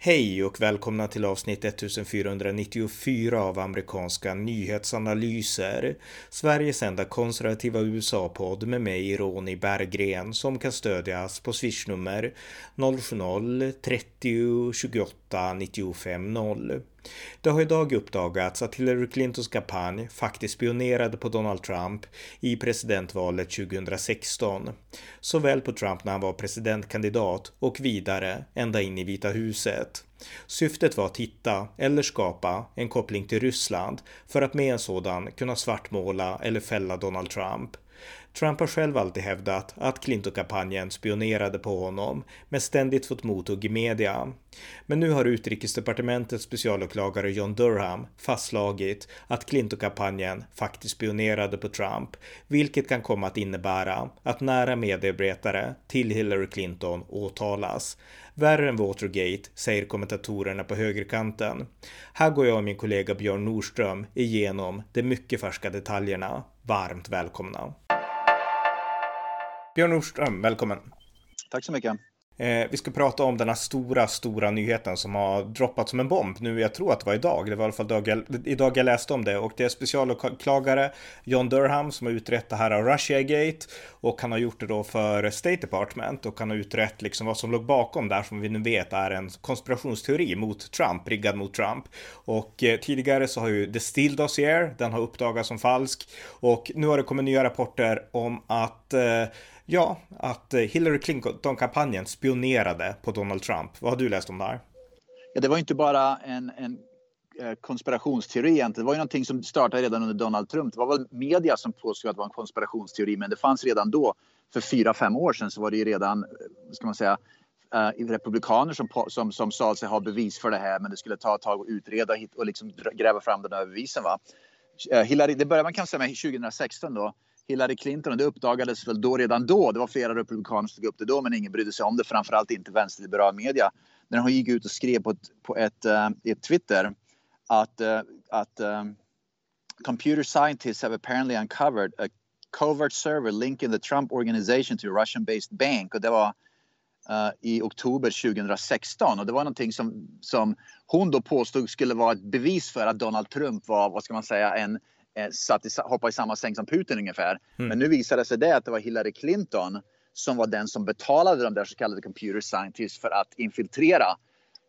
Hej och välkomna till avsnitt 1494 av amerikanska nyhetsanalyser. Sveriges enda konservativa USA-podd med mig, Ronny Berggren, som kan stödjas på swishnummer 070-30 28 95 0. Det har idag uppdagats att Hillary Clintons kampanj faktiskt spionerade på Donald Trump i presidentvalet 2016. Såväl på Trump när han var presidentkandidat och vidare ända in i Vita huset. Syftet var att hitta eller skapa en koppling till Ryssland för att med en sådan kunna svartmåla eller fälla Donald Trump. Trump har själv alltid hävdat att Clinton-kampanjen spionerade på honom, men ständigt fått mothugg i media. Men nu har utrikesdepartementets specialåklagare John Durham fastslagit att Clinton-kampanjen faktiskt spionerade på Trump, vilket kan komma att innebära att nära medarbetare till Hillary Clinton åtalas. Värre än Watergate, säger kommentatorerna på högerkanten. Här går jag och min kollega Björn Nordström igenom de mycket färska detaljerna. Varmt välkomna! Björn Nordström, välkommen! Tack så mycket! Eh, vi ska prata om den här stora, stora nyheten som har droppat som en bomb nu. Jag tror att det var idag. Det var i alla fall dag jag, idag jag läste om det och det är specialåklagare John Durham som har utrett det här av Russiagate och han har gjort det då för State Department och han har utrett liksom vad som låg bakom där som vi nu vet är en konspirationsteori mot Trump, riggad mot Trump. Och eh, tidigare så har ju The Steele Dossier, den har uppdagats som falsk och nu har det kommit nya rapporter om att eh, Ja, att eh, Hillary Clinton-kampanjen spionerade på Donald Trump. Vad har du läst om det här? Ja, det var inte bara en, en eh, konspirationsteori egentligen. Det var ju någonting som startade redan under Donald Trump. Det var väl media som påstod att det var en konspirationsteori, men det fanns redan då. För fyra, fem år sedan så var det ju redan, eh, ska man säga, republikaner som, som, som sa sig ha bevis för det här, men det skulle ta ett tag att utreda och liksom gräva fram de här bevisen. Va? Hillary, det började man kan säga med 2016 då Hillary Clinton och det uppdagades väl då redan då. Det var flera republikaner som tog upp det då men ingen brydde sig om det. Framförallt inte vänsterliberal media. När hon gick ut och skrev på ett, på ett, uh, ett Twitter att, uh, att um, computer scientists have apparently uncovered a covert server linking the Trump organization to a Russian-based bank. Och det var uh, i oktober 2016 och det var någonting som, som hon då påstod skulle vara ett bevis för att Donald Trump var, vad ska man säga, en eh, satt i, hoppade i samma säng som Putin ungefär. Mm. Men nu visade det sig det att det var Hillary Clinton som var den som betalade de där så kallade computer scientists för att infiltrera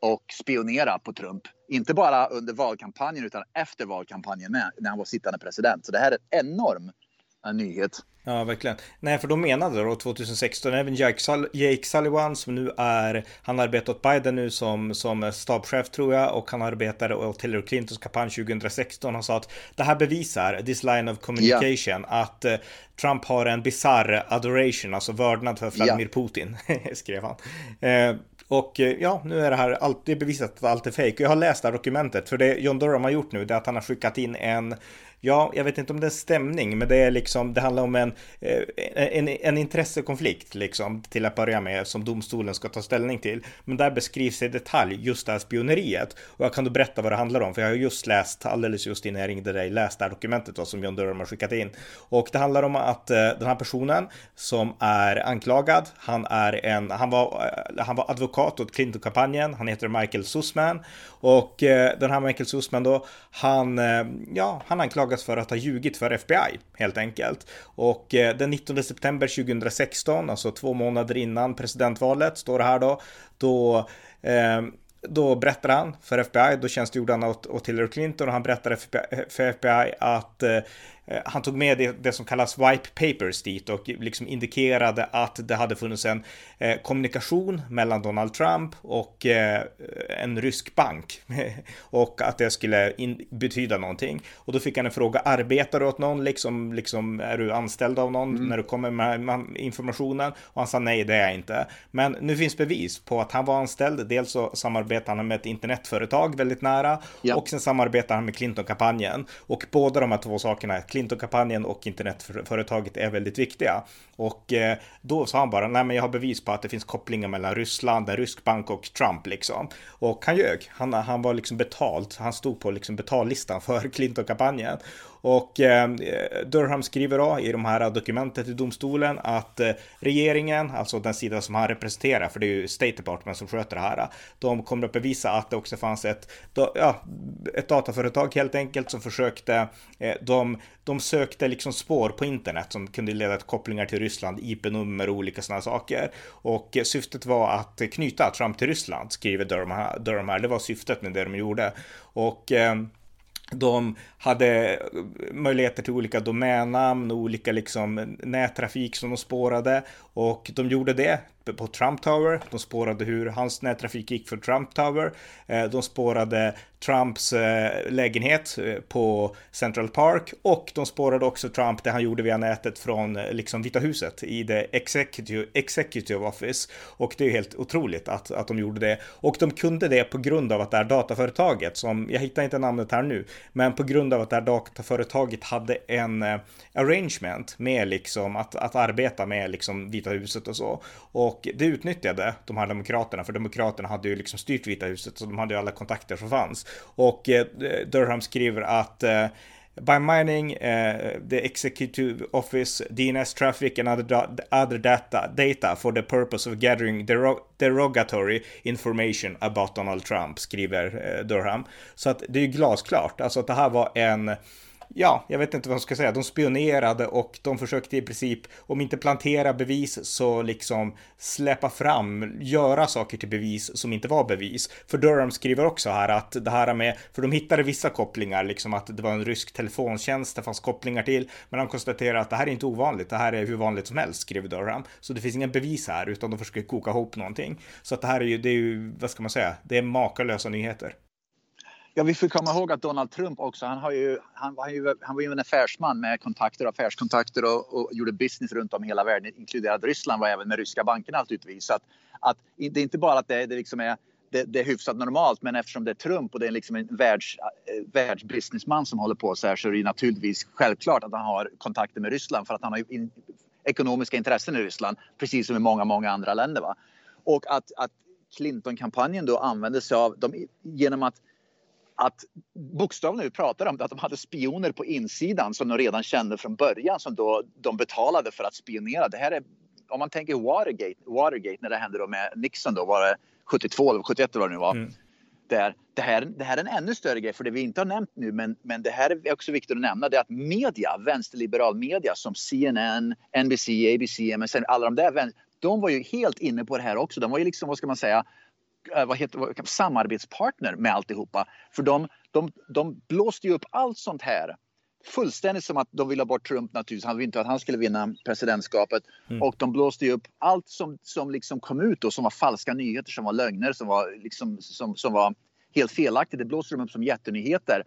och spionera på Trump. Inte bara under valkampanjen utan efter valkampanjen med, när han var sittande president. Så det här är en enorm en nyhet. Ja, verkligen. Nej, för de menade då 2016, även Jake, Sull Jake Sullivan som nu är, han arbetar åt Biden nu som, som stabschef tror jag och han arbetade åt Hillary Clintons kampanj 2016. Han sa att det här bevisar, this line of communication, yeah. att uh, Trump har en bizarr adoration, alltså vördnad för Vladimir yeah. Putin, skrev han. Uh, och eh, ja, nu är det här alltid bevisat att allt är fejk. Jag har läst det här dokumentet, för det John Durham har gjort nu, det är att han har skickat in en ja, jag vet inte om det är stämning, men det är liksom, det handlar om en, eh, en, en intressekonflikt liksom till att börja med som domstolen ska ta ställning till. Men där beskrivs i detalj just det här spioneriet. Och jag kan då berätta vad det handlar om, för jag har just läst alldeles just innan jag ringde dig, läst det här dokumentet då, som John Durham har skickat in. Och det handlar om att eh, den här personen som är anklagad, han är en, han var, eh, han var advokat åt Clinton-kampanjen, han heter Michael Sussman. Och den här Michael Sussman då, han, ja, han anklagar anklagas för att ha ljugit för FBI helt enkelt. Och eh, den 19 september 2016, alltså två månader innan presidentvalet, står det här då, då eh, då berättar han för FBI, då tjänstgjorde han åt, åt Hillary Clinton och han berättade för FBI att Eh, han tog med det, det, som kallas wipe papers dit och liksom indikerade att det hade funnits en eh, kommunikation mellan Donald Trump och eh, en rysk bank och att det skulle in, betyda någonting. Och då fick han en fråga, arbetar du åt någon liksom, liksom är du anställd av någon mm. när du kommer med, med, informationen? Och han sa nej, det är jag inte. Men nu finns bevis på att han var anställd. Dels så samarbetar han med ett internetföretag väldigt nära ja. och sen samarbetar han med Clinton-kampanjen. Och båda de här två sakerna, Clinton-kampanjen och internetföretaget är väldigt viktiga. Och eh, då sa han bara, nej men jag har bevis på att det finns kopplingar mellan Ryssland, en rysk bank och Trump liksom. Och han ljög, han, han var liksom betalt, han stod på liksom betallistan för Clinton-kampanjen. Och eh, Durham skriver då i de här dokumentet till domstolen att eh, regeringen, alltså den sida som han representerar, för det är ju State Department som sköter det här, de kommer att bevisa att det också fanns ett, ja, ett dataföretag helt enkelt som försökte, eh, de, de sökte liksom spår på internet som kunde leda till kopplingar till Ryssland, IP-nummer och olika sådana saker. Och eh, syftet var att knyta Trump till Ryssland, skriver Durham här. Det var syftet med det de gjorde. Och eh, de hade möjligheter till olika domännamn och olika liksom nättrafik som de spårade. Och de gjorde det på Trump Tower. De spårade hur hans nättrafik gick för Trump Tower. Eh, de spårade Trumps eh, lägenhet eh, på Central Park och de spårade också Trump det han gjorde via nätet från liksom Vita huset i the executive, executive office. Och det är helt otroligt att, att de gjorde det. Och de kunde det på grund av att det här dataföretaget som, jag hittar inte namnet här nu, men på grund av att det här dataföretaget hade en arrangement med liksom att, att arbeta med liksom Vita huset och så. Och det utnyttjade de här demokraterna, för demokraterna hade ju liksom styrt Vita huset, så de hade ju alla kontakter som fanns. Och eh, Durham skriver att eh, By mining uh, the executive office DNS traffic and other, other data, data for the purpose of gathering derog derogatory information about Donald Trump, skriver uh, Durham. Så att det är ju glasklart, alltså att det här var en ja, jag vet inte vad man ska säga, de spionerade och de försökte i princip, om inte plantera bevis, så liksom släppa fram, göra saker till bevis som inte var bevis. För Durham skriver också här att det här med, för de hittade vissa kopplingar, liksom att det var en rysk telefontjänst, det fanns kopplingar till, men han konstaterar att det här är inte ovanligt, det här är hur vanligt som helst, skriver Durham. Så det finns inga bevis här, utan de försöker koka ihop någonting. Så att det här är ju, det är ju, vad ska man säga, det är makalösa nyheter. Ja, vi får komma ihåg att Donald Trump också, han, har ju, han, var, ju, han var ju en affärsman med kontakter, affärskontakter och, och gjorde business runt om hela världen, inkluderat Ryssland, var även med ryska bankerna naturligtvis. Så att, att, det är inte bara att det, det liksom är det, det, är hyfsat normalt, men eftersom det är Trump och det är liksom en världs, eh, världsbusinessman som håller på så här så är det naturligtvis självklart att han har kontakter med Ryssland för att han har in, ekonomiska intressen i Ryssland, precis som i många, många andra länder. Va? Och att, att Clinton-kampanjen då använde sig av de, genom att att bokstavligen nu pratar om att de hade spioner på insidan som de redan kände från början som då de betalade för att spionera. Det här är, om man tänker Watergate, Watergate när det hände då med Nixon då var det 72 eller 71 eller vad det nu var. Mm. Där, det, här, det här är en ännu större grej för det vi inte har nämnt nu men, men det här är också viktigt att nämna det är att media, vänsterliberal media som CNN, NBC, ABC, MSN, alla de där de var ju helt inne på det här också. De var ju liksom, vad ska man säga, vad heter, vad, samarbetspartner med alltihopa. För de, de, de blåste ju upp allt sånt här fullständigt som att de ville ha bort Trump naturligtvis. Han ville inte att han skulle vinna presidentskapet. Mm. Och de blåste ju upp allt som, som liksom kom ut och som var falska nyheter, som var lögner, som var, liksom, som, som var helt felaktigt. Det blåste de upp som jättenyheter.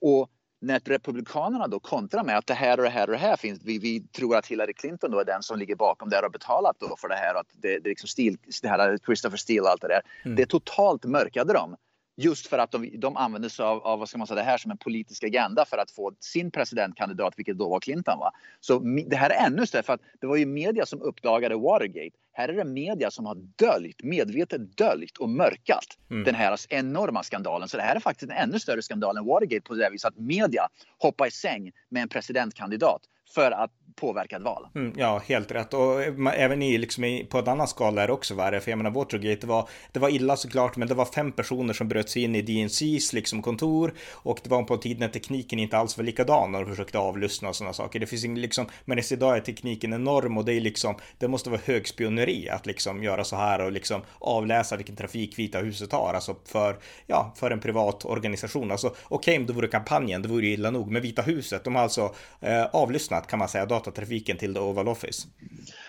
Och när republikanerna då kontrar med att det här och det här och det här finns. Vi, vi tror att Hillary Clinton då är den som ligger bakom det och har betalat då för det här. Och att det, det, liksom Steele, det här Christopher Steele och allt det där. Mm. Det totalt mörkade de. Just för att de, de använde sig av, av vad ska man säga, det här som en politisk agenda för att få sin presidentkandidat, vilket då var Clinton. Va? Så det här är ännu större, för att det var ju media som uppdagade Watergate. Här är det media som har döljt, medvetet döljt och mörkat mm. den här enorma skandalen. Så det här är faktiskt en ännu större skandal än Watergate på det viset att media hoppar i säng med en presidentkandidat för att påverkad val. Mm, ja, helt rätt. Och eh, även i, liksom, på en annan skala är det också värre. För jag menar, Watergate, det var, det var illa såklart, men det var fem personer som bröt sig in i DNCs liksom, kontor. Och det var på en tid när tekniken inte alls var likadan när de försökte avlyssna och sådana saker. Det finns ingen, liksom, men idag är tekniken enorm och det är liksom, det måste vara högspioneri att liksom göra så här och liksom avläsa vilken trafik Vita huset har. Alltså för, ja, för en privat organisation. Alltså okej, okay, om det vore kampanjen, det vore ju illa nog. Men Vita huset, de har alltså eh, avlyssnat kan man säga datatrafiken till The Oval Office.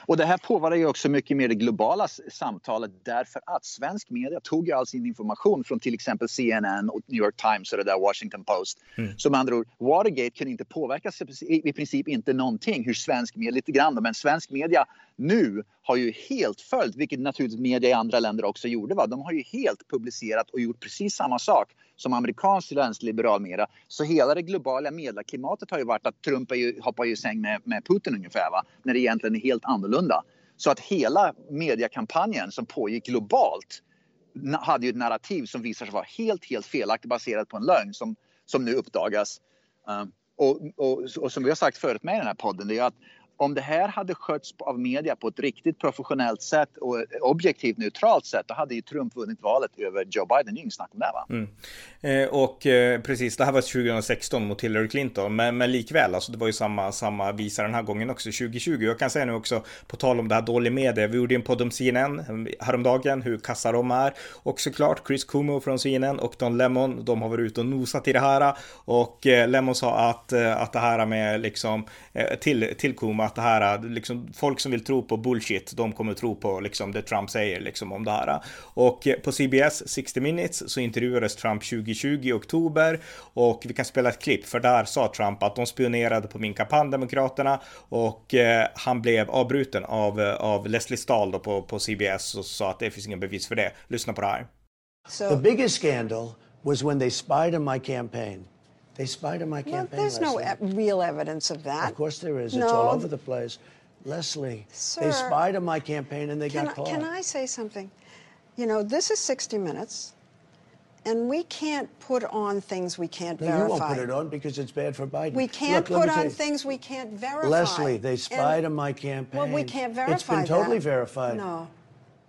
Och det här påverkar ju också mycket mer det globala samtalet därför att svensk media tog ju all sin information från till exempel CNN och New York Times och det där Washington Post. Mm. Med andra ord, Watergate kunde inte påverka i princip inte någonting hur svensk media, lite grann men svensk media nu har ju helt följt, vilket naturligtvis media i andra länder också gjorde, va? de har ju helt publicerat och gjort precis samma sak som amerikansk vänsterliberal media. Så hela det globala medieklimatet har ju varit att Trump ju, hoppar ju i säng med, med Putin ungefär, va? när det egentligen är helt annorlunda. Så att hela mediekampanjen som pågick globalt hade ju ett narrativ som visar sig vara helt, helt felaktigt baserat på en lögn som, som nu uppdagas. Uh, och, och, och, som vi har sagt förut med i den här podden, det är att om det här hade skötts av media på ett riktigt professionellt sätt och objektivt neutralt sätt, då hade ju Trump vunnit valet över Joe Biden. Det är inget snack om det. Va? Mm. Eh, och eh, precis, det här var 2016 mot Hillary Clinton, men, men likväl, alltså det var ju samma, samma visa den här gången också, 2020. Jag kan säga nu också, på tal om det här dålig media, vi gjorde en podd om CNN eh, häromdagen, hur kassa de är. Och såklart Chris Cuomo från CNN och Don Lemon, de har varit ute och nosat i det här. Och eh, Lemon sa att, eh, att det här med liksom, eh, till, till Cuomo, att det här, liksom, folk som vill tro på bullshit, de kommer tro på liksom det Trump säger liksom om det här. Och eh, på CBS 60 minutes så intervjuades Trump 2020 i oktober och vi kan spela ett klipp för där sa Trump att de spionerade på min kampanj, Demokraterna och eh, han blev avbruten av, eh, av Leslie Stahl då på, på CBS och sa att det finns ingen bevis för det. Lyssna på det här. So, the biggest scandal was when they spied on my campaign. They spied on my campaign. Well, there's no e real evidence of that. Of course there is. No. It's all over the place. Leslie, Sir, they spied on my campaign and they got I, caught. Can I say something? You know, this is 60 Minutes, and we can't put on things we can't no, verify. You won't put it on because it's bad for Biden. We can't Look, put on things we can't verify. Leslie, they spied and, on my campaign. Well, we can't verify It's been totally that. verified. No.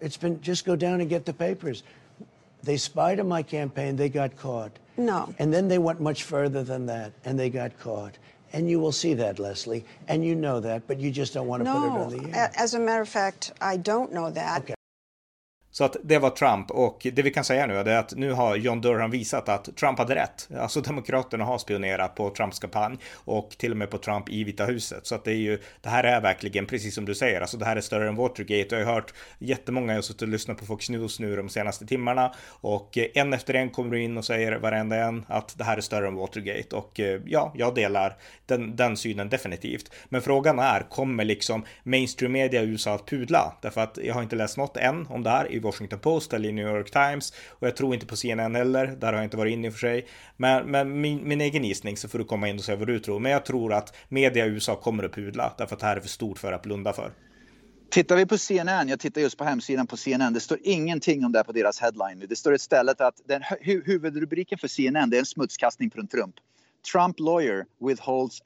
It's been, just go down and get the papers. They spied on my campaign, they got caught. No. And then they went much further than that, and they got caught. And you will see that, Leslie. And you know that, but you just don't want to no, put it on the air. As a matter of fact, I don't know that. Okay. Så att det var Trump och det vi kan säga nu är att nu har John Durham visat att Trump hade rätt. Alltså Demokraterna har spionerat på Trumps kampanj och till och med på Trump i Vita huset. Så att det är ju, det här är verkligen precis som du säger, alltså det här är större än Watergate. Jag har hört jättemånga, jag har suttit och lyssnat på Fox News nu de senaste timmarna och eh, en efter en kommer du in och säger varenda en att det här är större än Watergate och eh, ja, jag delar den, den synen definitivt. Men frågan är, kommer liksom mainstream media i USA att pudla? Därför att jag har inte läst något än om det här Washington Post eller i New York Times och jag tror inte på CNN heller. Där har jag inte varit inne i och för sig. Men, men min, min egen gissning så får du komma in och säga vad du tror. Men jag tror att media i USA kommer att pudla därför att det här är för stort för att blunda för. Tittar vi på CNN, jag tittar just på hemsidan på CNN, det står ingenting om det på deras headline. Det står istället att den hu huvudrubriken för CNN det är en smutskastning från Trump. Trump lawyer withholds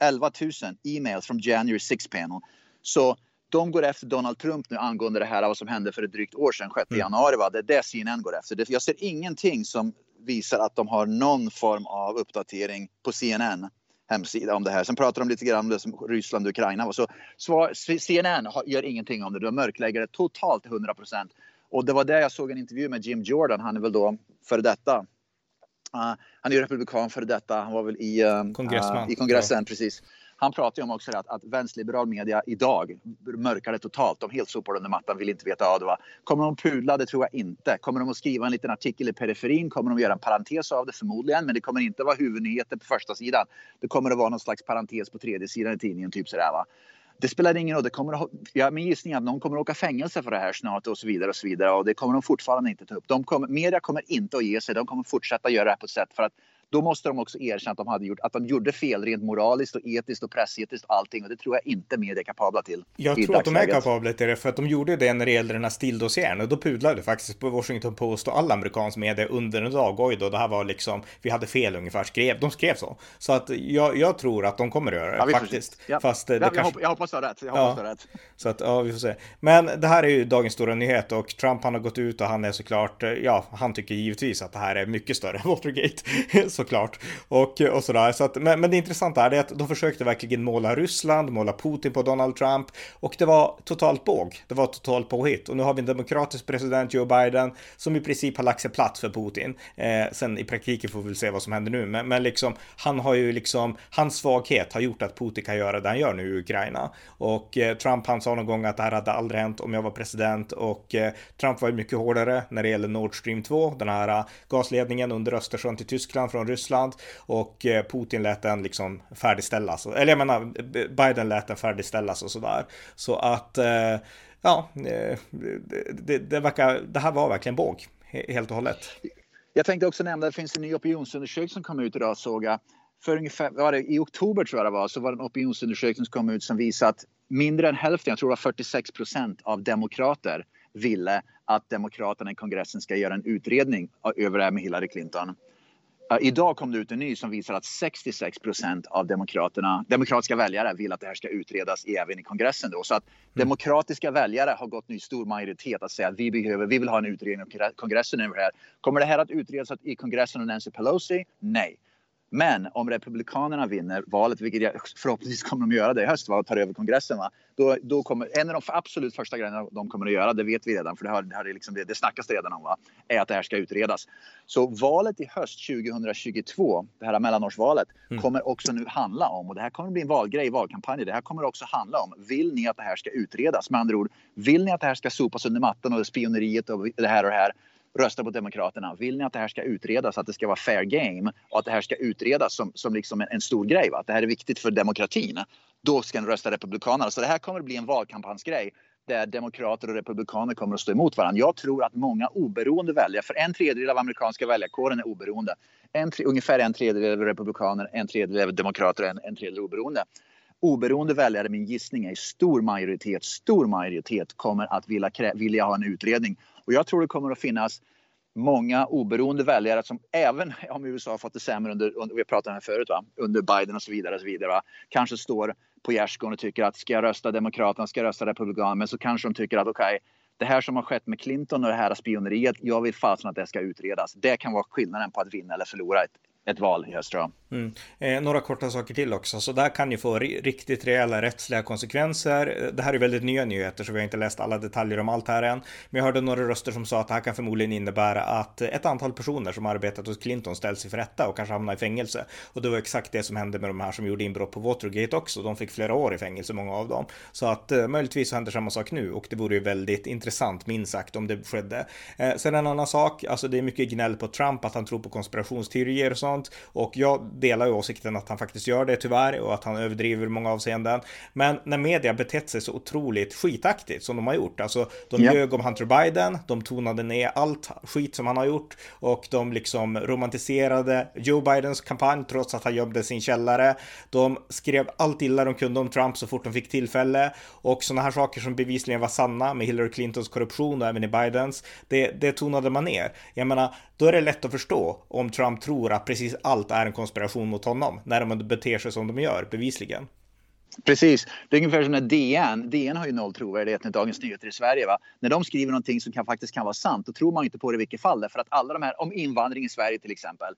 11 000 eh, emails from January 6 panel. Så de går efter Donald Trump nu angående det här vad som hände för ett drygt år sedan, 6 mm. januari. Va? Det är det CNN går efter. Jag ser ingenting som visar att de har någon form av uppdatering på CNN hemsida om det här. Sen pratar de lite grann om det som Ryssland och Ukraina. Så svar, CNN gör ingenting om det. De mörklägger det totalt till 100 procent. Och det var där jag såg en intervju med Jim Jordan. Han är väl då före detta. Uh, han är ju republikan före detta. Han var väl i, uh, uh, i kongressen, ja. precis. Han pratar ju om också att, att vänsterliberal media idag mörkar det totalt. De helt sopar under mattan, vill inte veta av det. Va? Kommer de pudla? Det tror jag inte. Kommer de att skriva en liten artikel i periferin? Kommer de att göra en parentes av det? Förmodligen, men det kommer inte vara huvudnyheter på första sidan. Det kommer att vara någon slags parentes på tredje sidan i tidningen, typ sådär. Va? det spelar ingen roll. Det kommer att, ja, min gissning är att någon kommer att åka fängelse för det här snart och så vidare och så vidare. Och det kommer de fortfarande inte ta upp. De kommer, media kommer inte att ge sig. De kommer fortsätta göra det här på ett sätt för att då måste de också erkänna att de, hade gjort, att de gjorde fel rent moraliskt och etiskt och pressetiskt och allting. Och det tror jag inte media är kapabla till. Jag tror att de är kapabla till det för att de gjorde det när det gällde den här stilldossieren och då pudlade faktiskt på Washington Post och all amerikansk media under en dag. Oj då, det här var liksom, vi hade fel ungefär, skrev, de skrev så. Så att jag, jag tror att de kommer att göra det ja, faktiskt. Ja. Fast det, ja, kanske... jag, hoppas du har rätt. Jag hoppas ja. rätt. Så att, ja, vi får se. Men det här är ju dagens stora nyhet och Trump han har gått ut och han är såklart, ja, han tycker givetvis att det här är mycket större än Watergate, såklart. Och och, sådär. Så att, men, men det intressanta är det att de försökte verkligen måla Ryssland, måla Putin på Donald Trump och det var totalt båg. Det var totalt påhitt och nu har vi en demokratisk president, Joe Biden, som i princip har lagt sig platt för Putin. Eh, sen i praktiken får vi väl se vad som händer nu, men, men liksom han har ju liksom, hans svaghet har gjort att Putin kan göra det han gör nu i Ukraina. Och eh, Trump han sa någon gång att det här hade aldrig hänt om jag var president och eh, Trump var ju mycket hårdare när det gäller Nord Stream 2, den här eh, gasledningen under Östersjön till Tyskland från Ryssland och eh, Putin lät den liksom färdigställas. Eller jag menar, Biden lät den färdigställas och sådär. Så att, eh, ja, eh, det, det, verkar, det här var verkligen båg, helt och hållet. Jag tänkte också nämna, det finns en ny opinionsundersökning som kom ut idag såg jag. För ungefär, var det, i oktober tror jag det var, så var det en opinionsundersökning som kom ut som visade att mindre än hälften, jag tror det var 46 procent av demokrater ville att demokraterna i kongressen ska göra en utredning över det här med Hillary Clinton. Idag kom det ut en ny som visar att 66 procent av demokraterna, demokratiska väljare vill att det här ska utredas även i kongressen. Då. Så att mm. demokratiska väljare har gått i stor majoritet att säga att vi, behöver, vi vill ha en utredning i kongressen det här. Kommer det här att utredas i kongressen av Nancy Pelosi? Nej. Men om Republikanerna vinner valet, vilket jag förhoppningsvis kommer de göra det i höst va, och tar över kongressen. Va, då, då kommer, en av de absolut första grejerna de kommer att göra, det vet vi redan för det, har, det, har liksom, det, det snackas redan om, va, är att det här ska utredas. Så valet i höst 2022, det här mellanårsvalet, mm. kommer också nu handla om, och det här kommer att bli en valgrej i valkampanjen, det här kommer också handla om, vill ni att det här ska utredas? Med andra ord, vill ni att det här ska sopas under mattan och spioneriet och det här och det här? Rösta på Demokraterna. Vill ni att det här ska utredas, att det ska vara fair game och att det här ska utredas som, som liksom en, en stor grej, va? att det här är viktigt för demokratin, då ska ni rösta Republikanerna. Så det här kommer att bli en valkampanjsgrej där demokrater och republikaner kommer att stå emot varandra. Jag tror att många oberoende väljare, för en tredjedel av amerikanska väljarkåren är oberoende. En, ungefär en tredjedel är republikaner, en tredjedel är demokrater och en, en tredjedel är oberoende. Oberoende väljare, min gissning är stor majoritet, stor majoritet kommer att vilja, vilja ha en utredning och jag tror det kommer att finnas många oberoende väljare som även om USA har fått det sämre under, under vi pratade om det förut, va? under Biden och så vidare, och så vidare va? kanske står på gärdsgården och tycker att ska jag rösta Demokraterna, ska jag rösta Republikanerna, men så kanske de tycker att okej, okay, det här som har skett med Clinton och det här spioneriet, jag vill fasen att det ska utredas. Det kan vara skillnaden på att vinna eller förlora ett, ett val i höst tror jag. Mm. Eh, några korta saker till också, så där kan ju få riktigt rejäla rättsliga konsekvenser. Eh, det här är väldigt nya nyheter så vi har inte läst alla detaljer om allt här än. Men jag hörde några röster som sa att det här kan förmodligen innebära att ett antal personer som arbetat hos Clinton ställs inför rätta och kanske hamnar i fängelse. Och det var exakt det som hände med de här som gjorde inbrott på Watergate också. De fick flera år i fängelse, många av dem. Så att eh, möjligtvis så händer samma sak nu och det vore ju väldigt intressant, minst sagt, om det skedde. Eh, sen en annan sak, alltså det är mycket gnäll på Trump att han tror på konspirationsteorier och sånt. Och jag delar ju åsikten att han faktiskt gör det tyvärr och att han överdriver i många avseenden. Men när media betett sig så otroligt skitaktigt som de har gjort, alltså de ja. ljög om Hunter Biden, de tonade ner allt skit som han har gjort och de liksom romantiserade Joe Bidens kampanj trots att han gömde sin källare. De skrev allt illa de kunde om Trump så fort de fick tillfälle och sådana här saker som bevisligen var sanna med Hillary Clintons korruption och även i Bidens, det, det tonade man ner. Jag menar, då är det lätt att förstå om Trump tror att precis allt är en konspiration mot honom när de beter sig som de gör, bevisligen. Precis. Det är ungefär som när DN, DN har ju noll trovärdighet när Dagens Nyheter i Sverige. Va? När de skriver någonting som kan, faktiskt kan vara sant, då tror man inte på det i vilket fall. För att alla de här, om invandring i Sverige till exempel.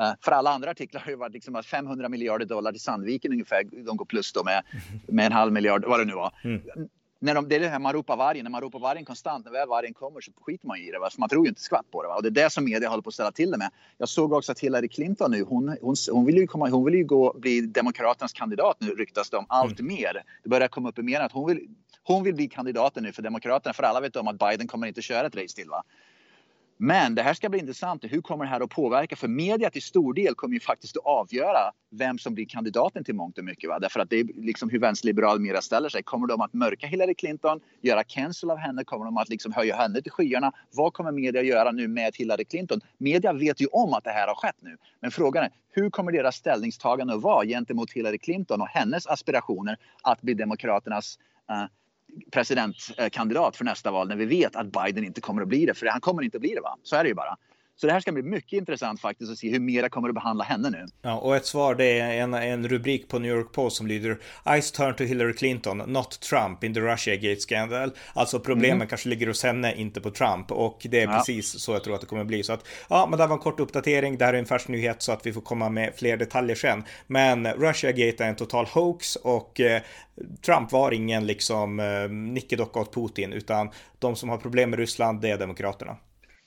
Uh, för alla andra artiklar har det varit liksom 500 miljarder dollar till Sandviken ungefär. De går plus då med, med en halv miljard, vad det nu var. Mm när de, det är det här man ropar vargen, när man ropar vargen konstant, när väl vargen kommer så skiter man i det. Va? Så man tror ju inte skvatt på det. Va? Och det är det som media håller på att ställa till det med. Jag såg också att Hillary Clinton nu, hon, hon, hon vill ju, komma, hon vill ju gå, bli Demokraternas kandidat nu ryktas det om allt mm. mer. Det börjar komma upp i mer att hon vill, hon vill bli kandidaten nu för Demokraterna. För alla vet om att Biden kommer inte köra ett race till. Va? Men det här ska bli intressant. Hur kommer det här att påverka? För media till stor del kommer ju faktiskt att avgöra vem som blir kandidaten till mångt och mycket. Va? Därför att det är liksom hur vänsterliberal media ställer sig. Kommer de att mörka Hillary Clinton, göra cancel av henne? Kommer de att liksom höja henne till skyarna? Vad kommer media göra nu med Hillary Clinton? Media vet ju om att det här har skett nu. Men frågan är hur kommer deras ställningstagande att vara gentemot Hillary Clinton och hennes aspirationer att bli Demokraternas uh, presidentkandidat för nästa val när vi vet att Biden inte kommer att bli det. För han kommer inte att bli det. Va? Så är det ju bara. Så det här ska bli mycket intressant faktiskt att se hur mera kommer att behandla henne nu. Ja, och ett svar det är en, en rubrik på New York Post som lyder Ice turn to Hillary Clinton, not Trump in the Russia Gate scandal. Alltså problemen mm. kanske ligger hos henne, inte på Trump. Och det är ja. precis så jag tror att det kommer bli. Så att, ja, men det var en kort uppdatering. Det här är en färsk nyhet så att vi får komma med fler detaljer sen. Men Russia Gate är en total hoax och eh, Trump var ingen liksom eh, nickedocka åt Putin, utan de som har problem med Ryssland, det är demokraterna.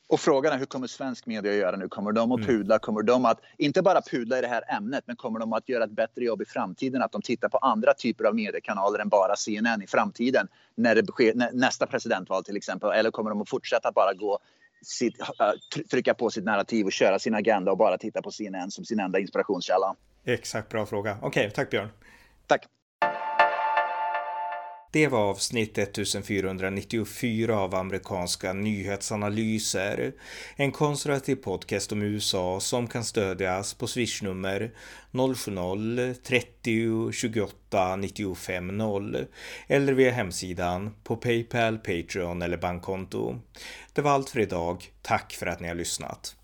Och frågan är hur kommer svensk media att göra nu? Kommer de att mm. pudla? Kommer de att, inte bara pudla i det här ämnet, men kommer de att göra ett bättre jobb i framtiden? Att de tittar på andra typer av mediekanaler än bara CNN i framtiden när det sker nästa presidentval till exempel? Eller kommer de att fortsätta bara gå sitt, trycka på sitt narrativ och köra sin agenda och bara titta på CNN som sin enda inspirationskälla? Exakt, bra fråga. Okej, okay, tack Björn. Tack. Det var avsnitt 1494 av amerikanska nyhetsanalyser. En konservativ podcast om USA som kan stödjas på swishnummer 070-30 28 95 0 eller via hemsidan på Paypal, Patreon eller bankkonto. Det var allt för idag. Tack för att ni har lyssnat.